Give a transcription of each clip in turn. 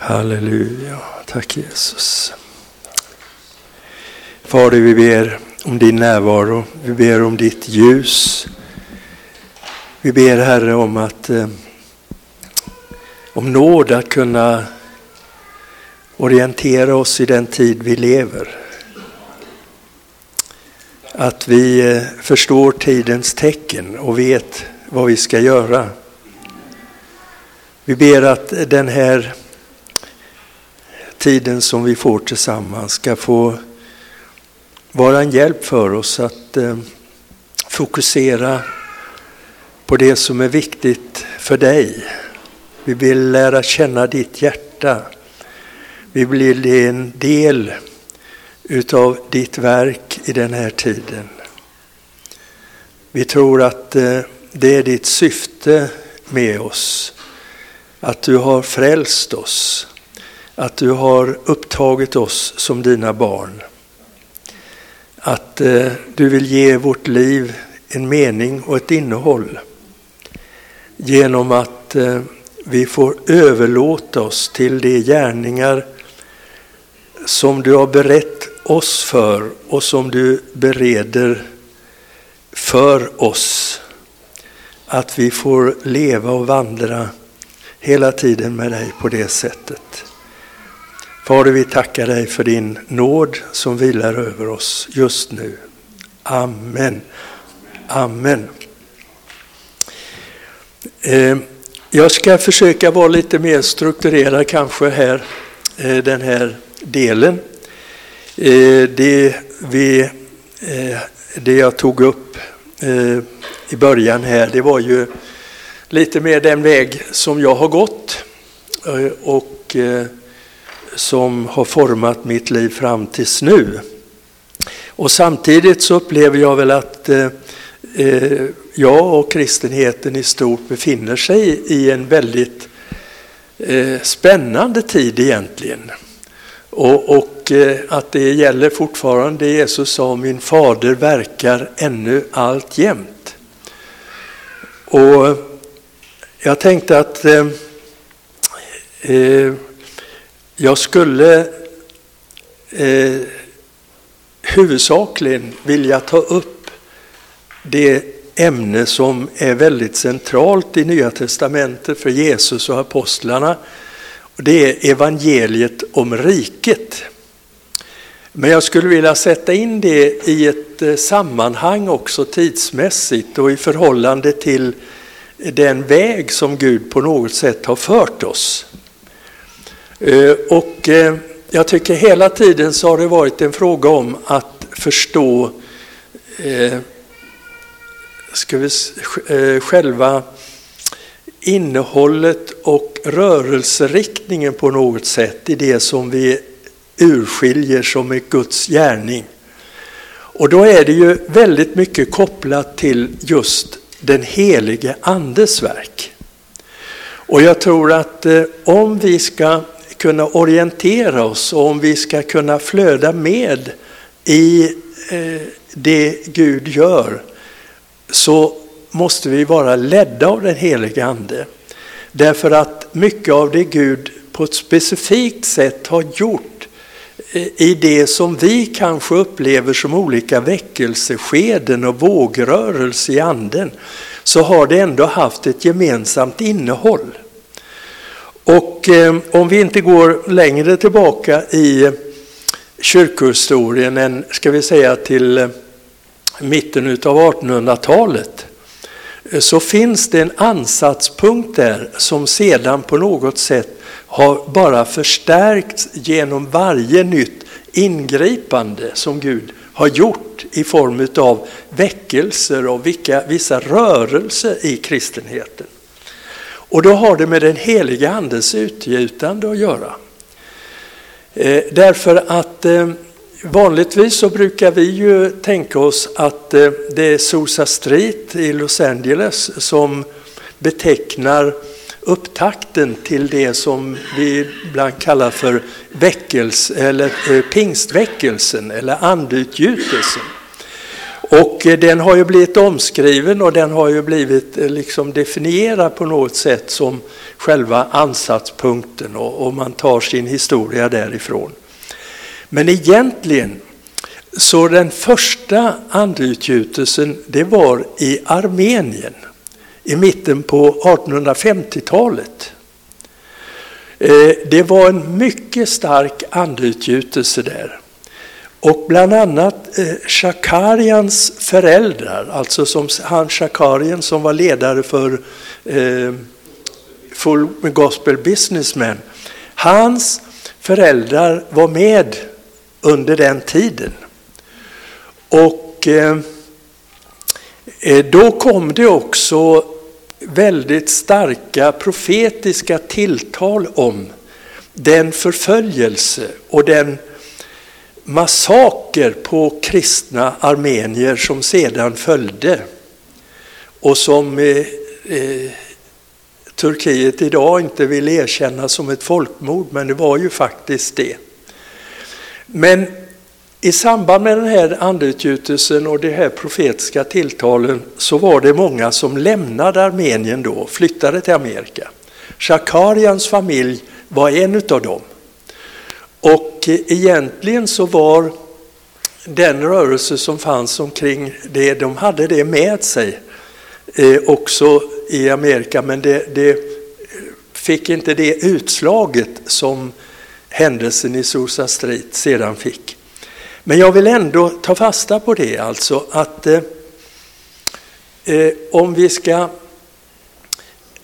Halleluja, tack Jesus. Fader, vi ber om din närvaro, vi ber om ditt ljus. Vi ber Herre om att eh, om nåd att kunna orientera oss i den tid vi lever. Att vi eh, förstår tidens tecken och vet vad vi ska göra. Vi ber att den här tiden som vi får tillsammans ska få vara en hjälp för oss att eh, fokusera på det som är viktigt för dig. Vi vill lära känna ditt hjärta. Vi blir en del utav ditt verk i den här tiden. Vi tror att eh, det är ditt syfte med oss. Att du har frälst oss. Att du har upptagit oss som dina barn. Att eh, du vill ge vårt liv en mening och ett innehåll. Genom att eh, vi får överlåta oss till de gärningar som du har berett oss för och som du bereder för oss. Att vi får leva och vandra hela tiden med dig på det sättet. Fader, vi tackar dig för din nåd som vilar över oss just nu. Amen. Amen. Eh, jag ska försöka vara lite mer strukturerad kanske här, eh, den här delen. Eh, det, vi, det jag tog upp i början här, det var ju lite mer den väg som jag har gått och som har format mitt liv fram tills nu. Och samtidigt så upplever jag väl att eh, eh, jag och kristenheten i stort befinner sig i en väldigt eh, spännande tid egentligen. Och, och eh, att det gäller fortfarande det Jesus sa, min fader verkar ännu allt jämt. Och jag tänkte att eh, eh, jag skulle eh, huvudsakligen vilja ta upp det ämne som är väldigt centralt i Nya Testamentet för Jesus och apostlarna. Det är evangeliet om riket. Men jag skulle vilja sätta in det i ett eh, sammanhang också tidsmässigt och i förhållande till den väg som Gud på något sätt har fört oss. Eh, och eh, jag tycker hela tiden så har det varit en fråga om att förstå eh, ska vi, själva innehållet och rörelseriktningen på något sätt i det som vi urskiljer som är Guds gärning. Och då är det ju väldigt mycket kopplat till just den helige Andes verk. Och jag tror att om vi ska kunna orientera oss och om vi ska kunna flöda med i eh, det Gud gör så måste vi vara ledda av den helige Ande. Därför att mycket av det Gud på ett specifikt sätt har gjort eh, i det som vi kanske upplever som olika väckelseskeden och vågrörelse i anden så har det ändå haft ett gemensamt innehåll. Och eh, om vi inte går längre tillbaka i kyrkohistorien än, ska vi säga, till eh, mitten av 1800-talet eh, så finns det en ansatspunkt där som sedan på något sätt har bara förstärkts genom varje nytt ingripande som Gud har gjort i form av väckelser och vilka, vissa rörelser i kristenheten. Och då har det med den heliga Andens utgjutande att göra. Eh, därför att eh, vanligtvis så brukar vi ju tänka oss att eh, det är Sousa Street i Los Angeles som betecknar upptakten till det som vi ibland kallar för väckels, eller, eh, pingstväckelsen eller andutgjutelsen. Och eh, den har ju blivit omskriven och den har ju blivit eh, liksom definierad på något sätt som själva ansatspunkten och, och man tar sin historia därifrån. Men egentligen så den första andeutgjutelsen det var i Armenien i mitten på 1850-talet. Eh, det var en mycket stark andeutgjutelse där. Och bland annat eh, Shakarians föräldrar, alltså som han Shakarian som var ledare för eh, Full Gospel Businessmen, hans föräldrar var med under den tiden. Och eh, eh då kom det också väldigt starka profetiska tilltal om den förföljelse och den massaker på kristna armenier som sedan följde och som eh, eh, Turkiet idag inte vill erkänna som ett folkmord, men det var ju faktiskt det. Men i samband med den här andeutgjutelsen och de här profetiska tilltalen så var det många som lämnade Armenien då, flyttade till Amerika. Shakarians familj var en av dem. Och egentligen så var den rörelse som fanns omkring det, de hade det med sig eh, också i Amerika, men det, det, fick inte det utslaget som händelsen i Sosa Street sedan fick. Men jag vill ändå ta fasta på det, alltså att eh, eh om vi ska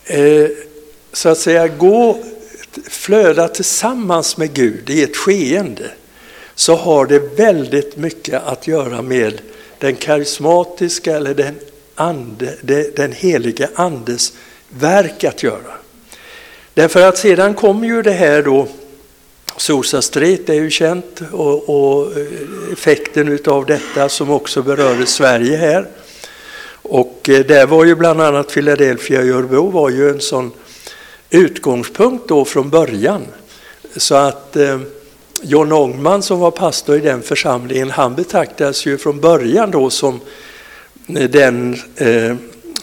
eh, så att säga gå flöda tillsammans med Gud i ett skeende så har det väldigt mycket att göra med den karismatiska eller den, ande, den heliga andes verk att göra. Därför att sedan kommer ju det här då, Sosa Street är ju känt och, och eh, effekten av detta som också berörde Sverige här. Och eh, där var ju bland annat Philadelphia i Örebro var ju en sån utgångspunkt då från början. Så att eh, John Ångman som var pastor i den församlingen, han betraktades ju från början då som eh, den eh,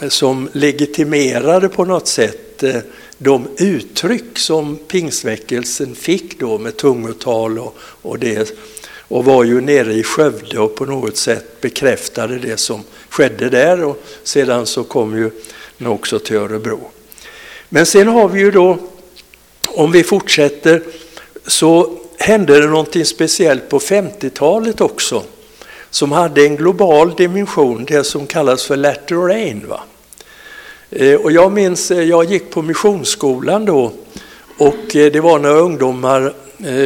som legitimerade på något sätt eh, de uttryck som pingsväckelsen fick då med tungotal och, och det och var ju nere i Skövde och på något sätt bekräftade det som skedde där och sedan så kom ju också till Örebro. Men sen har vi ju då, om vi fortsätter, så hände det någonting speciellt på 50-talet också som hade en global dimension, det som kallas för latter rain. Va? Eh, och jag minns, eh, jag gick på missionsskolan då och eh, det var några ungdomar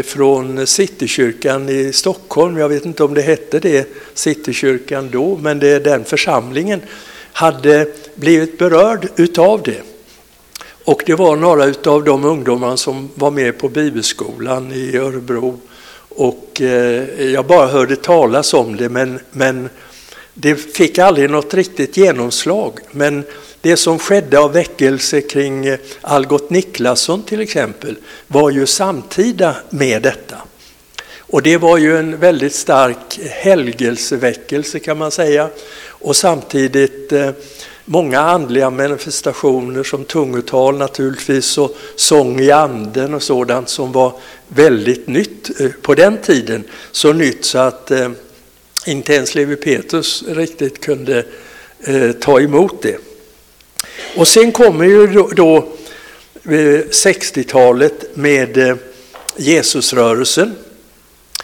från Citykyrkan i Stockholm, jag vet inte om det hette det, Citykyrkan då, men det, den församlingen hade blivit berörd utav det. Och det var några av de ungdomar som var med på bibelskolan i Örebro. Och eh, jag bara hörde talas om det men, men det fick aldrig något riktigt genomslag. Men det som skedde av väckelse kring eh, Algot Niklasson till exempel var ju samtida med detta. Och det var ju en väldigt stark helgelseväckelse kan man säga. Och samtidigt eh, många andliga manifestationer som tungotal naturligtvis och sång i anden och sådant som var väldigt nytt eh, på den tiden. Så nytt så att eh, inte ens Levi Petrus riktigt kunde eh, ta emot det. Och sen kommer ju då, då eh, 60-talet med eh, Jesusrörelsen.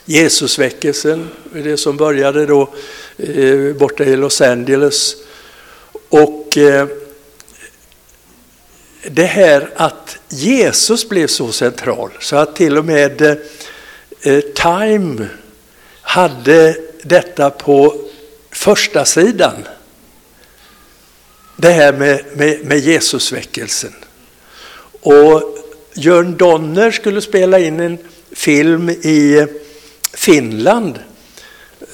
Jesusväckelsen, det som började då borta i Los Angeles och eh, det här att Jesus blev så central så att till och med eh, Time hade detta på första sidan. Det här med, med, med Jesusväckelsen. Och Jörn Donner skulle spela in en film i eh, Finland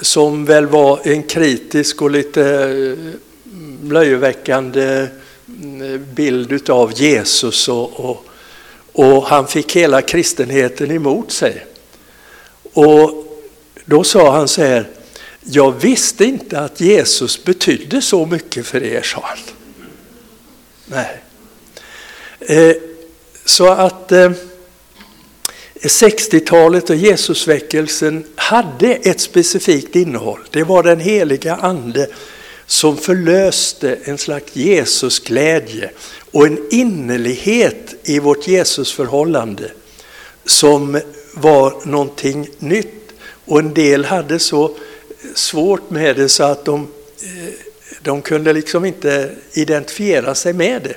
som väl var en kritisk och lite eh, löjeväckande eh, bild av Jesus och, och, och, han fick hela kristenheten emot sig. Och då sa han så här, jag visste inte att Jesus betydde så mycket för er, sa han. Nej. Eh, så att eh, 60-talet och Jesusväckelsen hade ett specifikt innehåll. Det var den heliga ande som förlöste en slags Jesusglädje och en innerlighet i vårt Jesusförhållande som var någonting nytt. Och en del hade så svårt med det så att de, eh, de kunde liksom inte identifiera sig med det.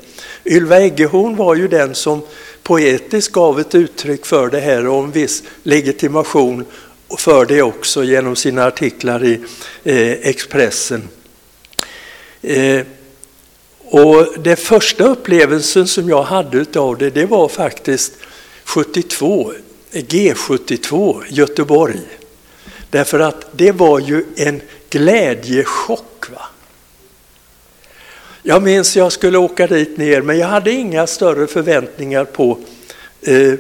Ylva Eggehorn var ju den som poetiskt gav ett uttryck för det här och en viss legitimation för det också genom sina artiklar i eh, Expressen. Eh, och den första upplevelsen som jag hade av det, det var faktiskt 72, G72, Göteborg. Därför att det var ju en glädjechock. Va? Jag minns jag skulle åka dit ner men jag hade inga större förväntningar på eh, eh,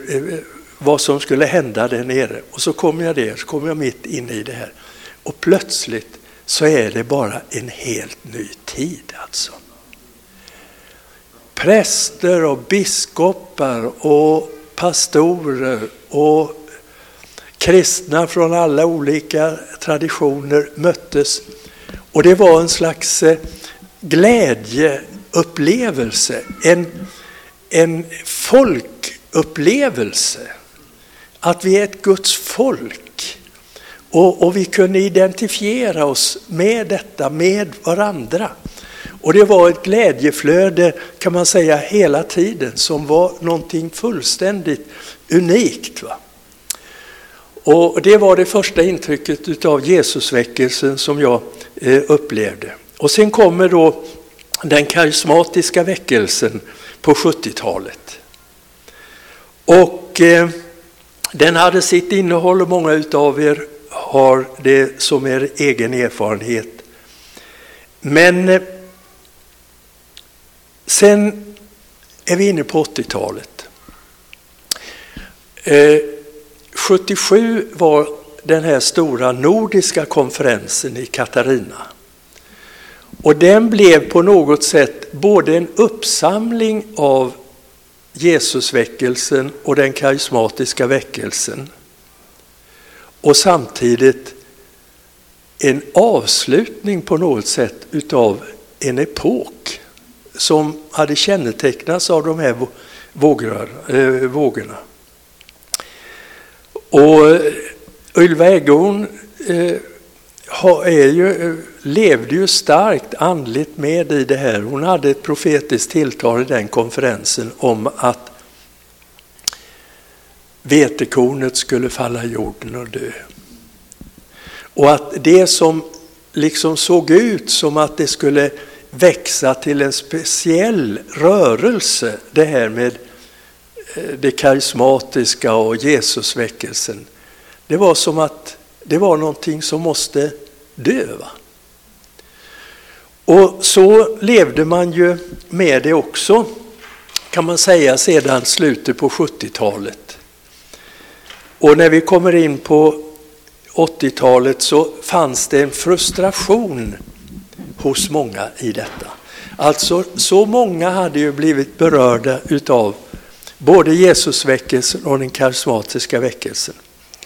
vad som skulle hända där nere. Och så kom jag där, så kom jag mitt inne i det här. Och plötsligt så är det bara en helt ny tid alltså. Präster och biskopar och pastorer och kristna från alla olika traditioner möttes. Och det var en slags eh, glädjeupplevelse, en, en folkupplevelse. Att vi är ett Guds folk. Och, och, vi kunde identifiera oss med detta, med varandra. Och det var ett glädjeflöde kan man säga hela tiden som var någonting fullständigt unikt. Va? Och Det var det första intrycket av Jesusväckelsen som jag eh, upplevde. Och sen kommer då den karismatiska väckelsen på 70-talet. Och eh, den hade sitt innehåll och många av er har det som er egen erfarenhet. Men eh, sen är vi inne på 80-talet. 77 eh, var den här stora nordiska konferensen i Katarina. Och den blev på något sätt både en uppsamling av Jesusväckelsen och den karismatiska väckelsen och samtidigt en avslutning på något sätt utav en epok som hade kännetecknats av de här eh, vågorna. Och eh, Ylva Eggehorn äh, är ju, eh, levde ju starkt andligt med i det här. Hon hade ett profetiskt tilltal i den konferensen om att vetekornet skulle falla i jorden och dö. Och att det som liksom såg ut som att det skulle växa till en speciell rörelse, det här med eh, det karismatiska och Jesusväckelsen. Det var som att det var någonting som måste dö. Va? Och så levde man ju med det också, kan man säga, sedan slutet på 70-talet. Och när vi kommer in på 80-talet så fanns det en frustration hos många i detta. Alltså, så många hade ju blivit berörda utav både Jesusväckelsen och den karismatiska väckelsen.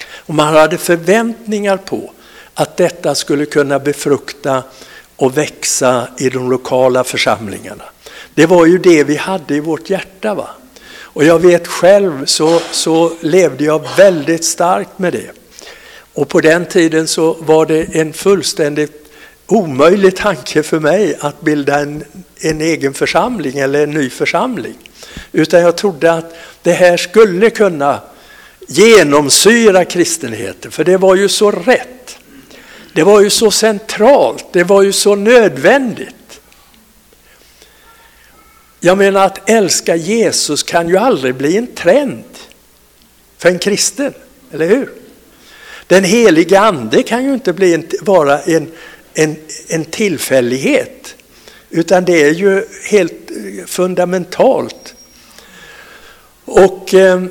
Och man hade förväntningar på att detta skulle kunna befrukta och växa i de lokala församlingarna. Det var ju det vi hade i vårt hjärta. Va? Och jag vet själv så, så levde jag väldigt starkt med det. Och på den tiden så var det en fullständigt omöjlig tanke för mig att bilda en, en egen församling eller en ny församling. Utan jag trodde att det här skulle kunna genomsyra kristenheten, för det var ju så rätt. Det var ju så centralt, det var ju så nödvändigt. Jag menar att älska Jesus kan ju aldrig bli en trend för en kristen, eller hur? Den heliga ande kan ju inte bli en, vara en, en, en tillfällighet, utan det är ju helt eh, fundamentalt. Och eh,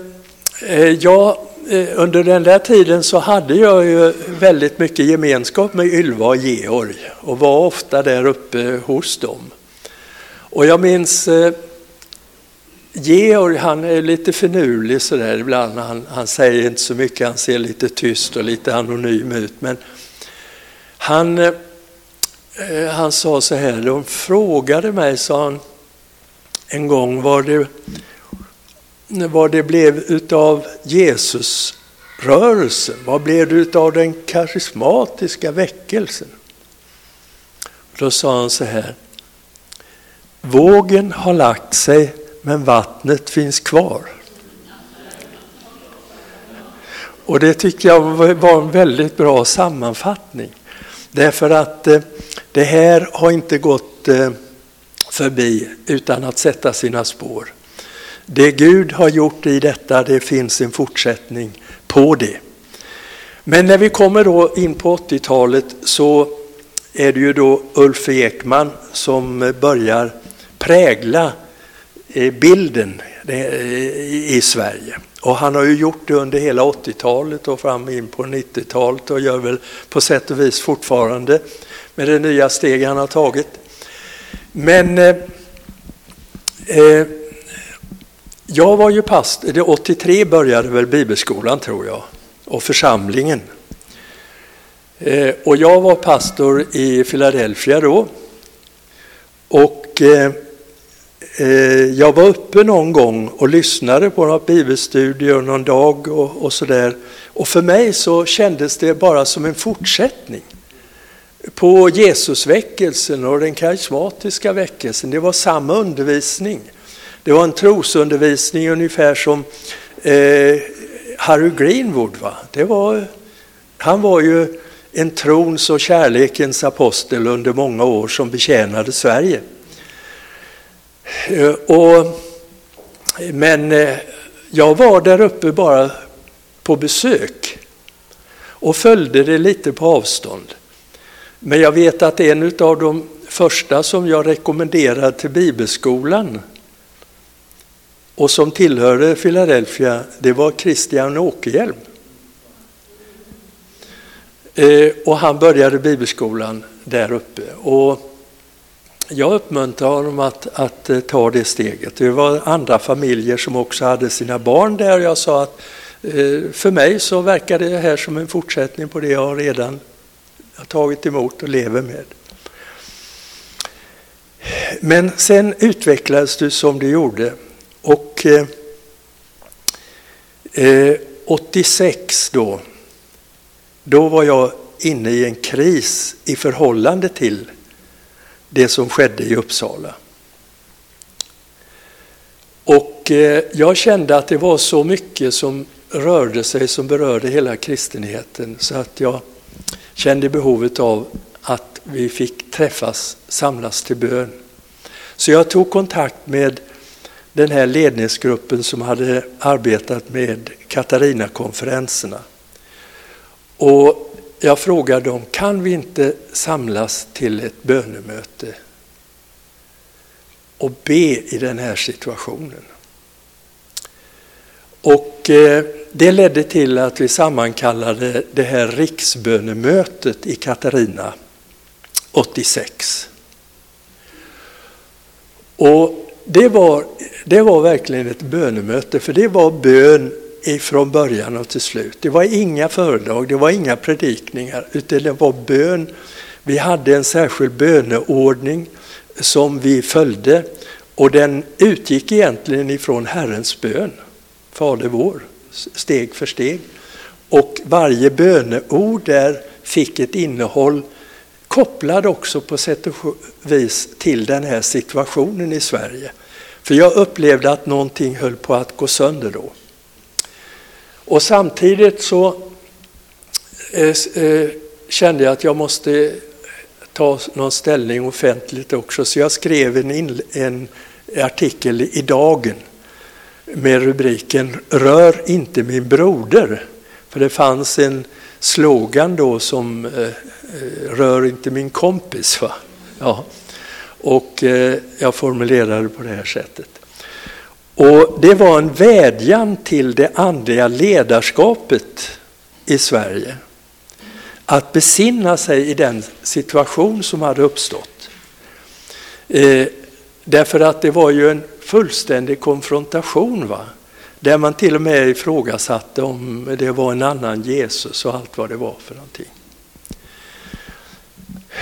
eh jag eh, under den där tiden så hade jag ju väldigt mycket gemenskap med Ylva och Georg och var ofta där uppe hos dem. Och jag minns eh, Georg, han är lite finurlig sådär ibland. Han, han säger inte så mycket, han ser lite tyst och lite anonym ut. Men han, eh, eh, han sa så här, de frågade mig, sa han, en gång var det, vad det blev utav Jesusrörelsen. Vad blev det utav den karismatiska väckelsen? Då sa han så här, vågen har lagt sig men vattnet finns kvar. Och det tycker jag var en väldigt bra sammanfattning. Därför att eh, det här har inte gått eh, förbi utan att sätta sina spår. Det Gud har gjort i detta, det finns en fortsättning på det. Men när vi kommer då in på 80-talet så är det ju då Ulf Ekman som börjar prägla eh, bilden eh, i Sverige. Och han har ju gjort det under hela 80-talet och fram in på 90-talet och gör väl på sätt och vis fortfarande med det nya steg han har tagit. Men eh, eh, jag var ju pastor, 83 började väl bibelskolan tror jag och församlingen. Eh, och jag var pastor i Philadelphia då. Och eh, Eh, jag var uppe någon gång och lyssnade på något bibelstudier någon dag och, och sådär. Och för mig så kändes det bara som en fortsättning på Jesusväckelsen och den karismatiska väckelsen. Det var samma undervisning. Det var en trosundervisning ungefär som eh, Harry Greenwood. Va? Det var, han var ju en trons och kärlekens apostel under många år som betjänade Sverige. Eh, och, men eh, jag var där uppe bara på besök och följde det lite på avstånd. Men jag vet att en av de första som jag rekommenderade till bibelskolan och som tillhörde Philadelphia, det var Christian Åkerhielm. Eh, och han började bibelskolan där uppe. Och jag uppmuntrade honom att, att eh, ta det steget. Det var andra familjer som också hade sina barn där. Jag sa att eh, för mig så verkar det här som en fortsättning på det jag redan har tagit emot och lever med. Men sen utvecklades det som det gjorde. Och eh, eh 86 då, då var jag inne i en kris i förhållande till det som skedde i Uppsala. Och eh, jag kände att det var så mycket som rörde sig som berörde hela kristenheten så att jag kände behovet av att vi fick träffas, samlas till bön. Så jag tog kontakt med den här ledningsgruppen som hade arbetat med Katarina-konferenserna. Och jag frågade dem, kan vi inte samlas till ett bönemöte och be i den här situationen? Och eh, det ledde till att vi sammankallade det här riksbönemötet i Katarina 86. Och det var, det var verkligen ett bönemöte, för det var bön från början och till slut. Det var inga föredrag, det var inga predikningar, utan det var bön. Vi hade en särskild böneordning som vi följde och den utgick egentligen ifrån Herrens bön, Fader vår, steg för steg. Och varje böneord där fick ett innehåll kopplad också på sätt och vis till den här situationen i Sverige. För jag upplevde att någonting höll på att gå sönder då. Och samtidigt så eh, eh, kände jag att jag måste ta någon ställning offentligt också, så jag skrev en, in, en artikel i Dagen med rubriken Rör inte min broder. För det fanns en slogan då som eh, Rör inte min kompis. Va? Ja. Och jag formulerade det på det här sättet. Och det var en vädjan till det andliga ledarskapet i Sverige att besinna sig i den situation som hade uppstått. Eh, därför att det var ju en fullständig konfrontation va? där man till och med ifrågasatte om det var en annan Jesus och allt vad det var för någonting.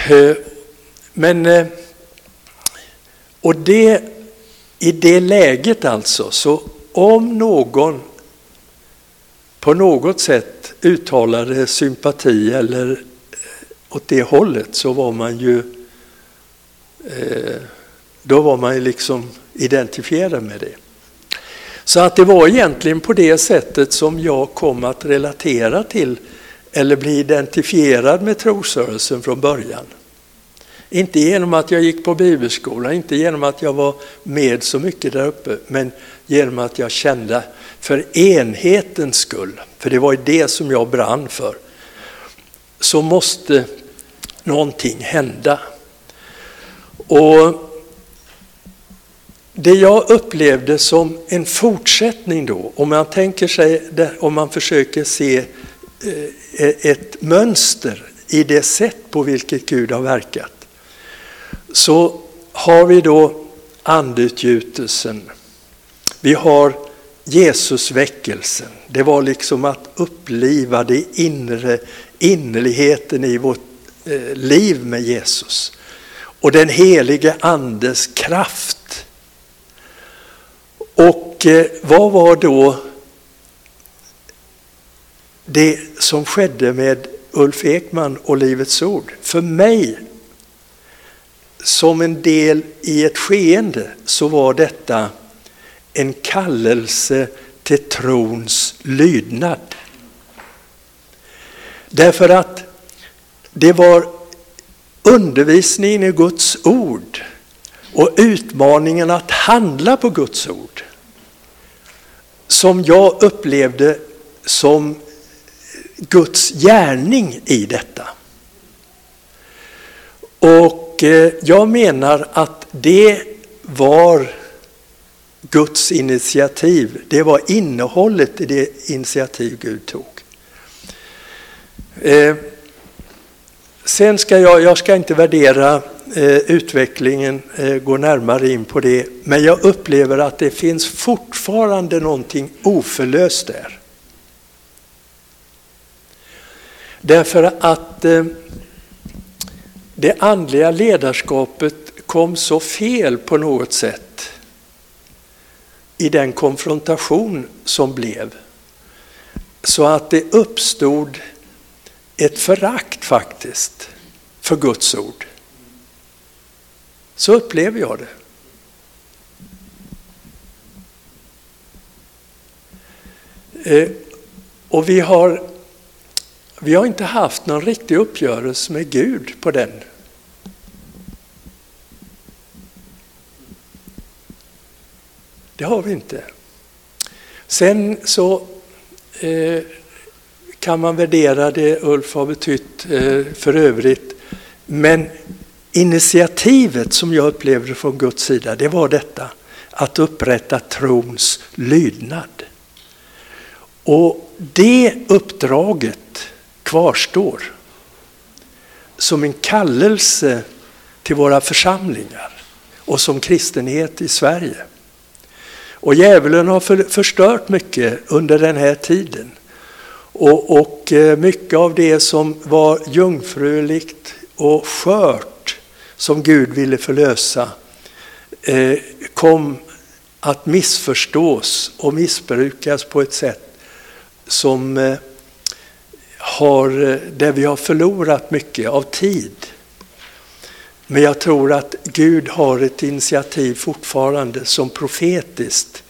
Eh, men, eh, och det, i det läget alltså, så om någon på något sätt uttalade sympati eller eh, åt det hållet så var man ju eh, då var man ju liksom identifierad med det. Så att det var egentligen på det sättet som jag kom att relatera till eller bli identifierad med trosrörelsen från början. Inte genom att jag gick på bibelskola, inte genom att jag var med så mycket där uppe, men genom att jag kände för enhetens skull, för det var ju det som jag brann för, så måste någonting hända. Och det jag upplevde som en fortsättning då, om man tänker sig, om man försöker se eh, ett mönster i det sätt på vilket Gud har verkat, så har vi då andutgjutelsen. Vi har Jesusväckelsen. Det var liksom att uppliva det inre, innerligheten i vårt eh, liv med Jesus. Och den helige Andes kraft. Och eh, vad var då det som skedde med Ulf Ekman och Livets Ord? För mig som en del i ett skeende så var detta en kallelse till trons lydnad. Därför att det var undervisningen i Guds ord och utmaningen att handla på Guds ord som jag upplevde som Guds gärning i detta. Och Eh, jag menar att det var Guds initiativ. Det var innehållet i det initiativ Gud tog. Eh, sen ska jag, jag ska inte värdera eh, utvecklingen, gå närmare in på det, men jag upplever att det finns fortfarande någonting oförlöst där. Därför att det andliga ledarskapet kom så fel på något sätt i den konfrontation som blev. Så att det uppstod ett förakt faktiskt för Guds ord. Så upplever jag det. Eh, och vi har, vi har inte haft någon riktig uppgörelse med Gud på den Det har vi inte. Sen så eh, kan man värdera det Ulf har betytt eh, för övrigt. Men initiativet som jag upplevde från Guds sida, det var detta. Att upprätta trons lydnad. Och det uppdraget kvarstår som en kallelse till våra församlingar och som kristenhet i Sverige. Och djävulen har för, förstört mycket under den här tiden. Och, och eh, mycket av det som var jungfruligt och skört som Gud ville förlösa eh, kom att missförstås och missbrukas på ett sätt som eh, har, eh, där vi har förlorat mycket av tid. Men jag tror att Gud har ett initiativ fortfarande som profetiskt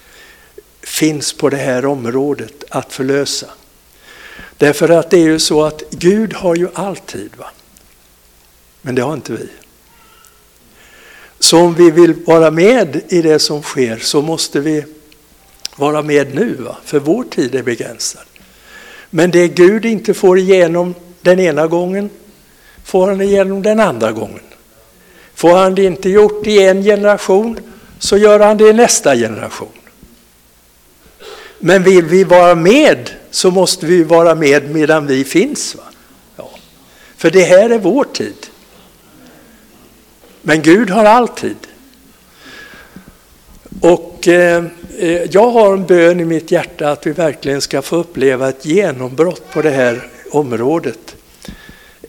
finns på det här området att förlösa. Därför att det är ju så att Gud har ju alltid, va? men det har inte vi. Så om vi vill vara med i det som sker så måste vi vara med nu, va? för vår tid är begränsad. Men det Gud inte får igenom den ena gången får han igenom den andra gången. Får han det inte gjort i en generation så gör han det i nästa generation. Men vill vi vara med så måste vi vara med medan vi finns. Va? Ja. För det här är vår tid. Men Gud har alltid. Och eh, eh jag har en bön i mitt hjärta att vi verkligen ska få uppleva ett genombrott på det här området.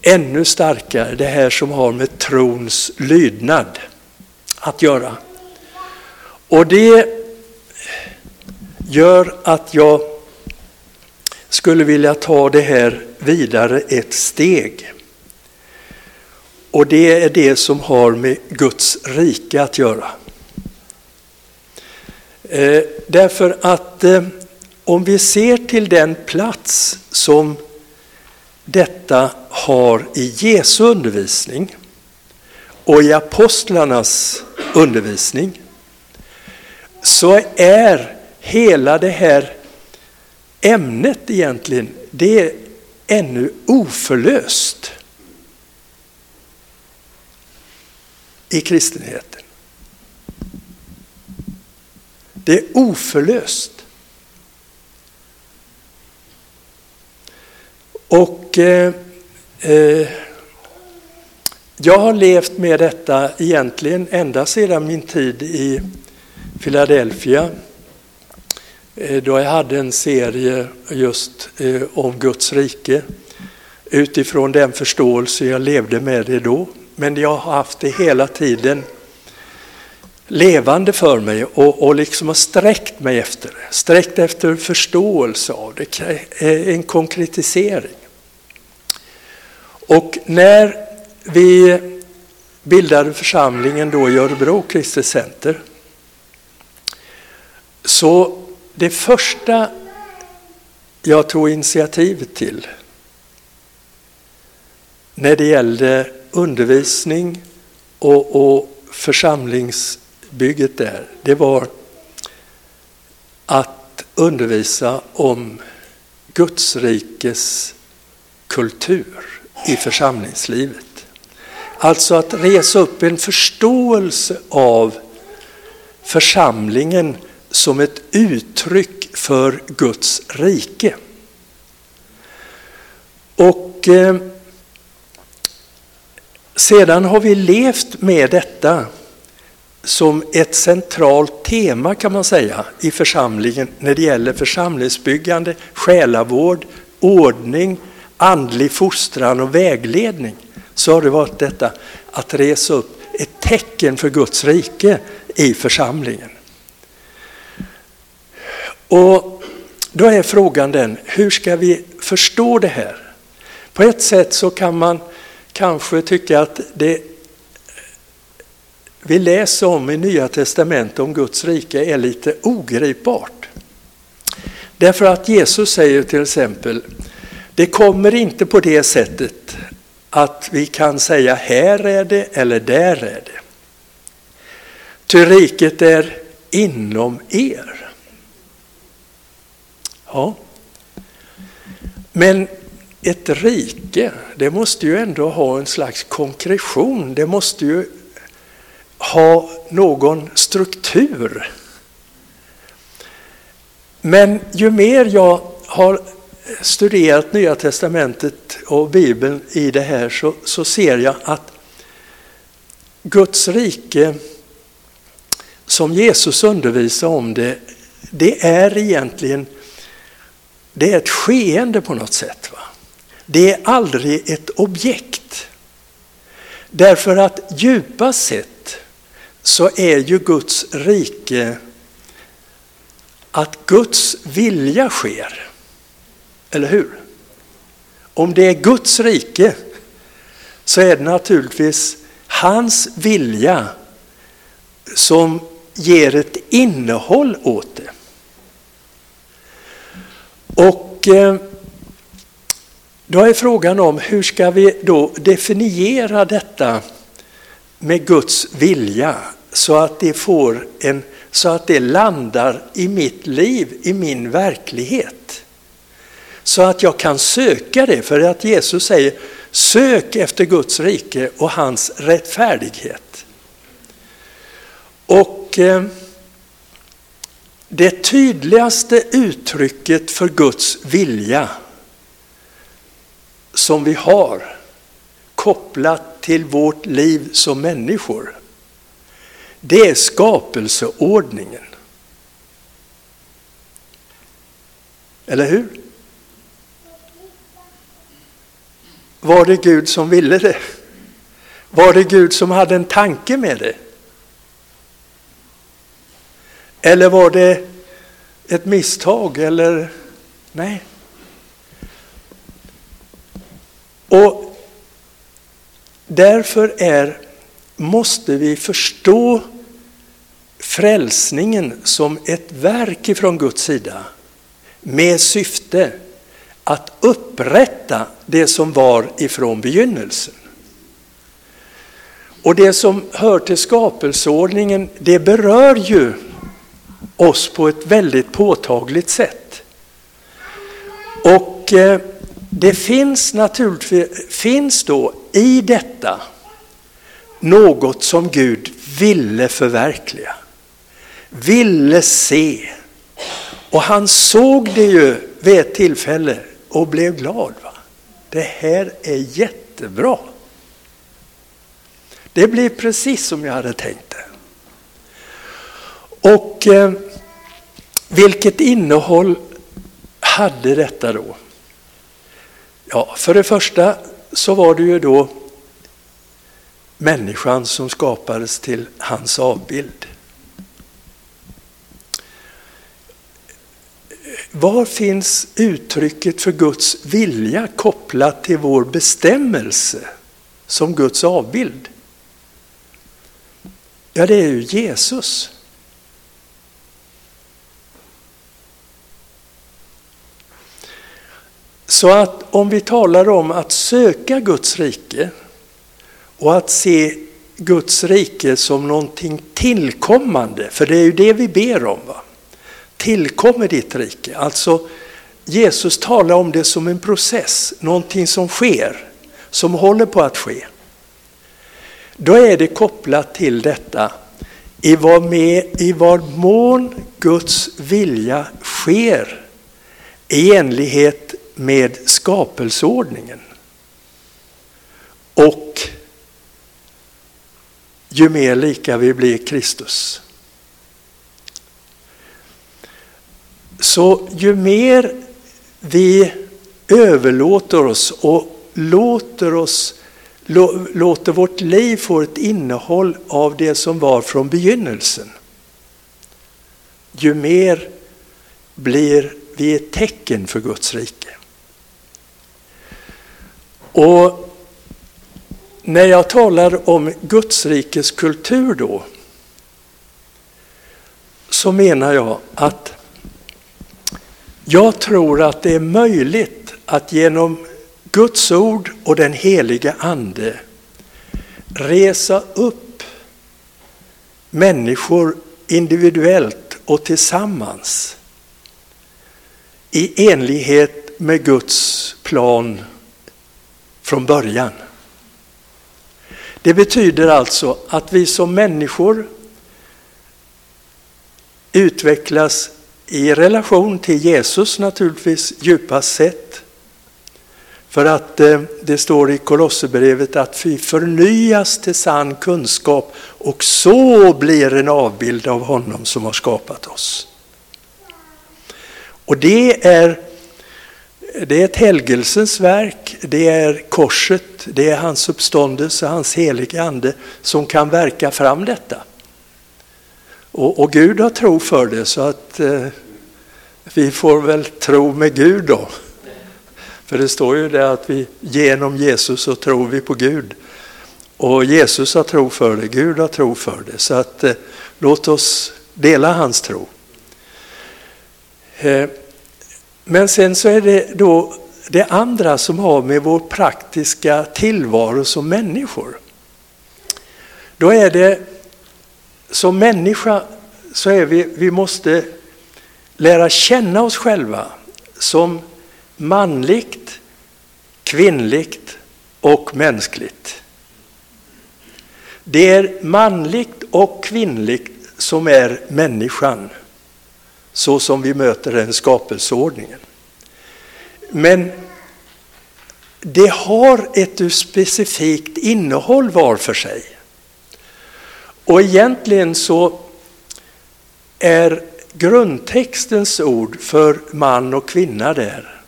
Ännu starkare, det här som har med trons lydnad att göra. Och det gör att jag skulle vilja ta det här vidare ett steg. Och det är det som har med Guds rike att göra. Eh, därför att eh, om vi ser till den plats som detta har i Jesu undervisning och i apostlarnas undervisning så är hela det här ämnet egentligen, det är ännu oförlöst i kristenheten. Det är oförlöst. Och eh, Eh, jag har levt med detta egentligen ända sedan min tid i Philadelphia eh, då jag hade en serie just eh, om Guds rike utifrån den förståelse jag levde med det då. Men jag har haft det hela tiden levande för mig och, och liksom har sträckt mig efter det. Sträckt efter förståelse av det, en konkretisering. Och när vi bildade församlingen då i Örebro Kristet Center så det första jag tog initiativ till när det gällde undervisning och, och församlingsbygget där, det var att undervisa om Guds rikes kultur i församlingslivet. Alltså att resa upp en förståelse av församlingen som ett uttryck för Guds rike. Och eh, sedan har vi levt med detta som ett centralt tema kan man säga i församlingen när det gäller församlingsbyggande, själavård, ordning, andlig fostran och vägledning så har det varit detta att resa upp ett tecken för Guds rike i församlingen. Och då är frågan den, hur ska vi förstå det här? På ett sätt så kan man kanske tycka att det vi läser om i Nya Testamentet om Guds rike är lite ogripbart. Därför att Jesus säger till exempel, det kommer inte på det sättet att vi kan säga här är det eller där är det. Ty riket är inom er. Ja. Men ett rike, det måste ju ändå ha en slags konkretion. Det måste ju ha någon struktur. Men ju mer jag har studerat Nya Testamentet och Bibeln i det här så, så ser jag att Guds rike som Jesus undervisar om det, det är egentligen det är ett skeende på något sätt. Va? Det är aldrig ett objekt. Därför att djupast sett så är ju Guds rike att Guds vilja sker. Eller hur? Om det är Guds rike så är det naturligtvis hans vilja som ger ett innehåll åt det. Och eh, då är frågan om hur ska vi då definiera detta med Guds vilja så att det får en så att det landar i mitt liv, i min verklighet. Så att jag kan söka det, för att Jesus säger sök efter Guds rike och hans rättfärdighet. Och eh, det tydligaste uttrycket för Guds vilja som vi har kopplat till vårt liv som människor, det är skapelseordningen. Eller hur? Var det Gud som ville det? Var det Gud som hade en tanke med det? Eller var det ett misstag? Eller nej. Och därför är, måste vi förstå frälsningen som ett verk ifrån Guds sida med syfte att upprätta det som var ifrån begynnelsen. Och det som hör till skapelseordningen, det berör ju oss på ett väldigt påtagligt sätt. Och eh, det finns naturligtvis finns då i detta något som Gud ville förverkliga, ville se. Och han såg det ju vid ett tillfälle och blev glad. Va? Det här är jättebra. Det blev precis som jag hade tänkt det. Och eh, vilket innehåll hade detta då? Ja, för det första så var det ju då människan som skapades till hans avbild. Var finns uttrycket för Guds vilja kopplat till vår bestämmelse som Guds avbild? Ja, det är ju Jesus. Så att om vi talar om att söka Guds rike och att se Guds rike som någonting tillkommande, för det är ju det vi ber om. Va? Tillkommer ditt rike. Alltså Jesus talar om det som en process, någonting som sker, som håller på att ske. Då är det kopplat till detta i vad, med, i vad mån Guds vilja sker i enlighet med skapelseordningen. Och ju mer lika vi blir Kristus. Så ju mer vi överlåter oss och låter, oss, låter vårt liv få ett innehåll av det som var från begynnelsen, ju mer blir vi ett tecken för Guds rike. Och när jag talar om Guds rikes kultur då, så menar jag att jag tror att det är möjligt att genom Guds ord och den helige Ande resa upp människor individuellt och tillsammans i enlighet med Guds plan från början. Det betyder alltså att vi som människor utvecklas i relation till Jesus naturligtvis djupast sett. För att eh, det står i Kolosserbrevet att vi förnyas till sann kunskap och så blir en avbild av honom som har skapat oss. Och det är det är ett helgelsens verk, det är korset, det är hans uppståndelse, hans heliga ande som kan verka fram detta. Och, och Gud har tro för det så att eh, vi får väl tro med Gud då. För det står ju det att vi genom Jesus så tror vi på Gud. Och Jesus har tro för det, Gud har tro för det. Så att eh, låt oss dela hans tro. Eh, men sen så är det då det andra som har med vår praktiska tillvaro som människor. Då är det som människa så är vi, vi måste lära känna oss själva som manligt, kvinnligt och mänskligt. Det är manligt och kvinnligt som är människan. så som vi möter den skapelseordningen. Men det har ett specifikt innehåll var för sig. Och egentligen så är grundtextens ord för man och kvinna där,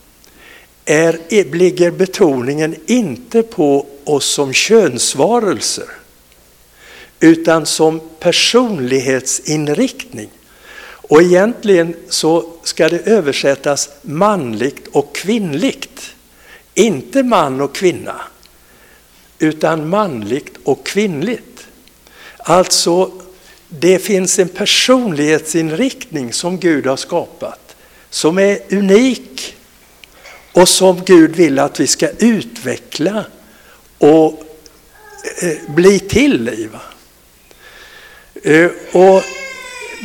är, ligger betoningen inte på oss som könsvarelser, utan som personlighetsinriktning. Och egentligen så ska det översättas manligt och kvinnligt. Inte man och kvinna, utan manligt och kvinnligt. Alltså, det finns en personlighetsinriktning som Gud har skapat, som är unik och som Gud vill att vi ska utveckla och eh, bli till i. Eh, och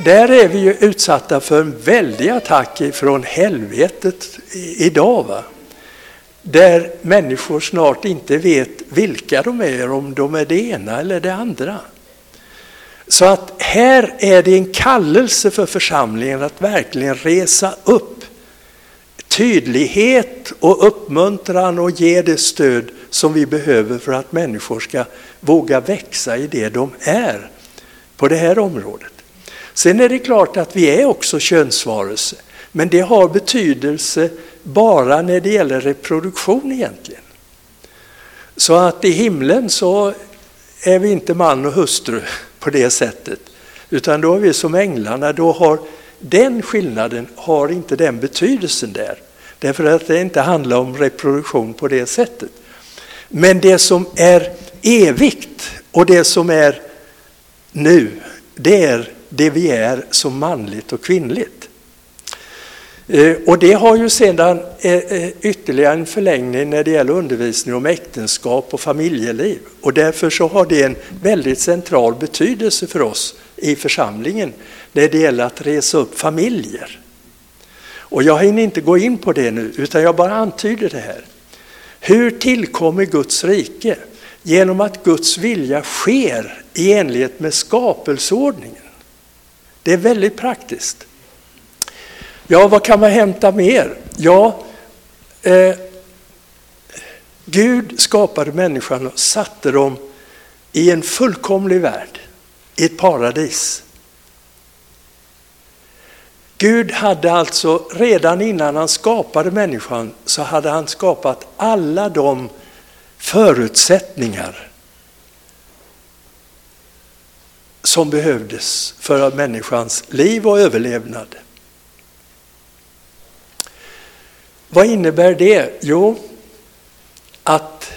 där är vi ju utsatta för en väldig attack från helvetet idag. Va? Där människor snart inte vet vilka de är, om de är det ena eller det andra. Så att här är det en kallelse för församlingen att verkligen resa upp tydlighet och uppmuntran och ge det stöd som vi behöver för att människor ska våga växa i det de är på det här området. Sen är det klart att vi är också könsvarelse, men det har betydelse bara när det gäller reproduktion egentligen. Så att i himlen så är vi inte man och hustru på det sättet, utan då är vi som änglarna, då har den skillnaden har inte den betydelsen där. Därför att det inte handlar om reproduktion på det sättet. Men det som är evigt och det som är nu, det är det vi är som manligt och kvinnligt. Eh, och det har ju sedan eh, eh, ytterligare en förlängning när det gäller undervisning om äktenskap och familjeliv. Och därför så har det en väldigt central betydelse för oss i församlingen när det gäller att resa upp familjer. Och jag hinner inte gå in på det nu, utan jag bara antyder det här. Hur tillkommer Guds rike? Genom att Guds vilja sker i enlighet med skapelseordningen. Det är väldigt praktiskt. Ja, vad kan man hämta mer? Ja, eh, Gud skapade människan och satte dem i en fullkomlig värld, i ett paradis. Gud hade alltså redan innan han skapade människan så hade han skapat alla de förutsättningar som behövdes för människans liv och överlevnad. Vad innebär det? Jo, att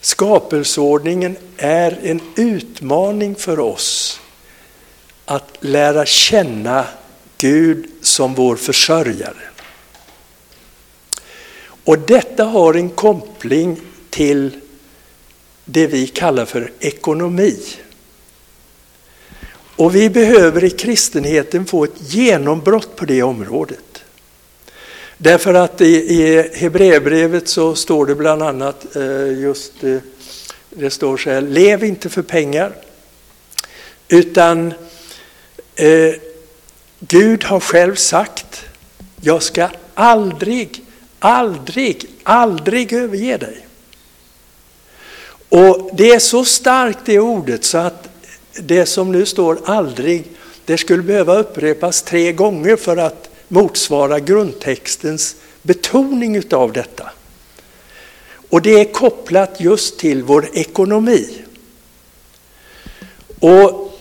skapelseordningen är en utmaning för oss att lära känna Gud som vår försörjare. Och detta har en koppling till det vi kallar för ekonomi. Och vi behöver i kristenheten få ett genombrott på det området. Därför att i, i Hebreerbrevet så står det bland annat eh, just eh, det står så här, lev inte för pengar utan Eh, Gud har själv sagt, jag ska aldrig, aldrig, aldrig överge dig. Och det är så starkt det ordet så att det som nu står aldrig, det skulle behöva upprepas tre gånger för att motsvara grundtextens betoning utav detta. Och det är kopplat just till vår ekonomi. Och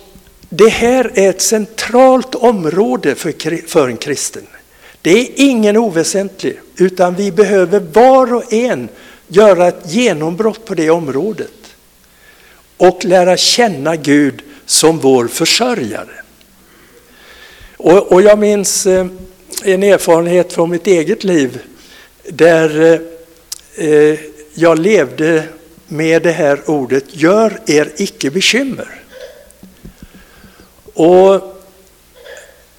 det här är ett centralt område för, för en kristen. Det är ingen oväsentlig, utan vi behöver var och en göra ett genombrott på det området och lära känna Gud som vår försörjare. Och, och jag minns eh, en erfarenhet från mitt eget liv där eh, jag levde med det här ordet, gör er icke bekymmer. Och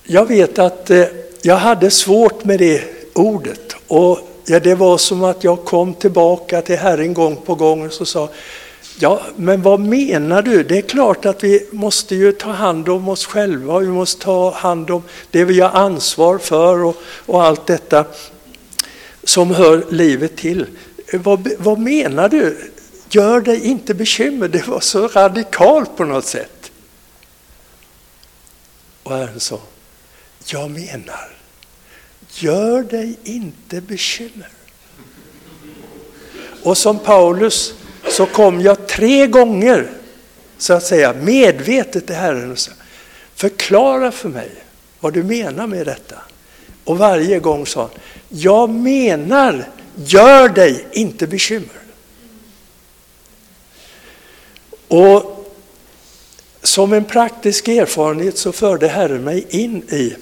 jag vet att eh, jag hade svårt med det ordet. Och ja, det var som att jag kom tillbaka till Herren gång på gång och så sa Ja, men vad menar du? Det är klart att vi måste ju ta hand om oss själva, vi måste ta hand om det vi har ansvar för och, och allt detta som hör livet till. Vad, vad menar du? Gör dig inte bekymmer, det var så radikalt på något sätt. Och Herren sa, jag menar, gör dig inte bekymmer. Och som Paulus så kom jag tre gånger så att säga medvetet till Herren och sa, förklara för mig vad du menar med detta. Och varje gång sa han, jag menar, gör dig inte bekymmer. Och som en praktisk erfarenhet så förde Herren mig in i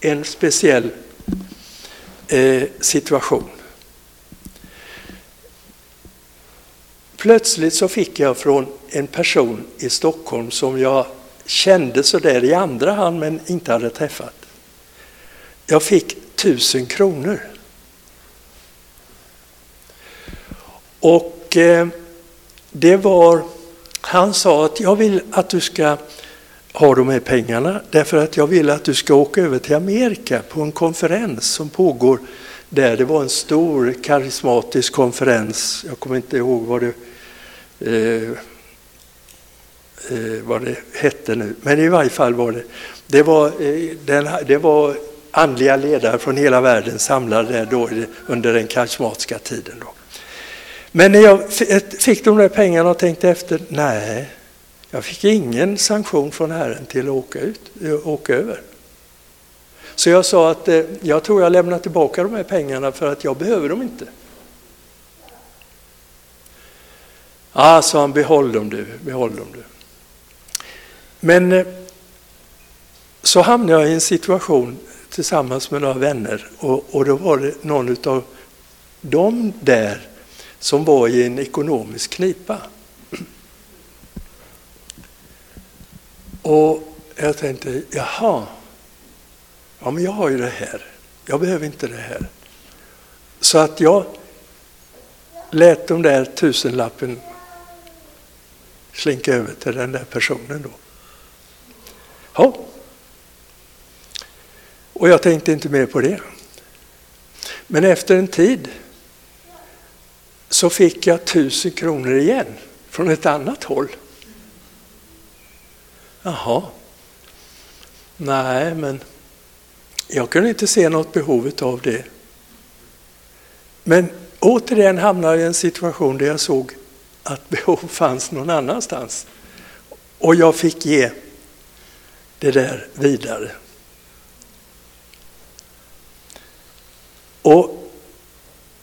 en speciell eh, situation. Plötsligt så fick jag från en person i Stockholm som jag kände sådär i andra hand men inte hade träffat. Jag fick tusen kronor. Och eh, det var, han sa att jag vill att du ska ha de här pengarna därför att jag vill att du ska åka över till Amerika på en konferens som pågår där. Det var en stor karismatisk konferens. Jag kommer inte ihåg vad det eh, eh, vad det hette nu. Men i varje fall var det, det var, eh, den, det var andliga ledare från hela världen samlade då under den karismatiska tiden. Då. Men när jag fick de där pengarna och tänkte efter, nej, jag fick ingen sanktion från Herren till att åka, ut, eh, åka över. Så jag sa att eh, jag tror jag lämnar tillbaka de här pengarna för att jag behöver dem inte. Ja, sa han, behåll dem du, behåll dem du. Men eh, så hamnade jag i en situation tillsammans med några vänner och, och då var det någon av dem där som var i en ekonomisk knipa. Och jag tänkte, jaha, ja men jag har ju det här, jag behöver inte det här. Så att jag lät de där tusenlappen slinka över till den där personen då. Ja. Och jag tänkte inte mer på det. Men efter en tid så fick jag tusen kronor igen från ett annat håll. Jaha. Nej, men jag kunde inte se något behov av det. Men återigen hamnade jag i en situation där jag såg att behov fanns någon annanstans. Och jag fick ge det där vidare. Och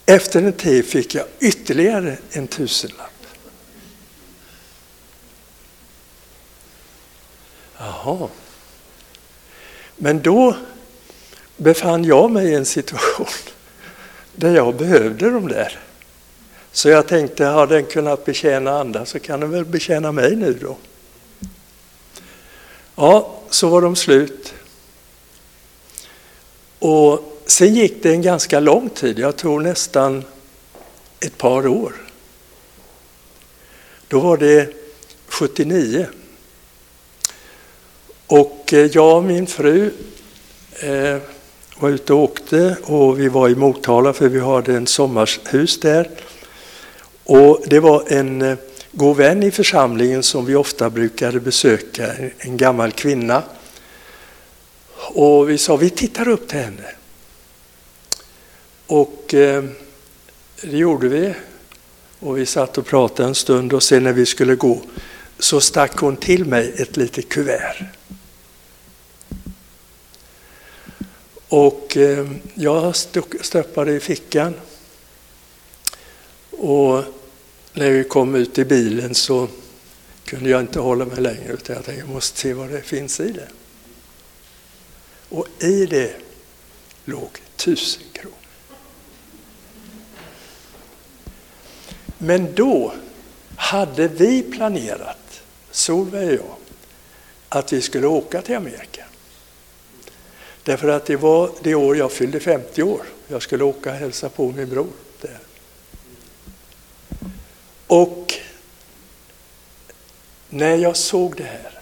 efter en tid fick jag ytterligare en tusenlapp. Jaha. Men då befann jag mig i en situation där jag behövde de där. Så jag tänkte, har den kunnat betjäna andra så kan den väl betjäna mig nu då. Ja, så var de slut. Och sen gick det en ganska lång tid, jag tror nästan ett par år. Då var det 79. Och eh, jag och min fru eh, var ute och åkte och vi var i Motala för vi hade en sommarhus där. Och det var en eh, god vän i församlingen som vi ofta brukade besöka, en gammal kvinna. Och vi sa vi tittar upp till henne. Och eh, det gjorde vi. Och vi satt och pratade en stund och sen när vi skulle gå så stack hon till mig ett litet kuvert. Och eh, jag stoppade i fickan. Och när vi kom ut i bilen så kunde jag inte hålla mig längre utan jag tänkte jag måste se vad det finns i det. Och i det låg tusen kronor. Men då hade vi planerat, Solveig och jag, att vi skulle åka till Amerika. Därför att det var det år jag fyllde 50 år. Jag skulle åka och hälsa på min bror. Och när jag såg det här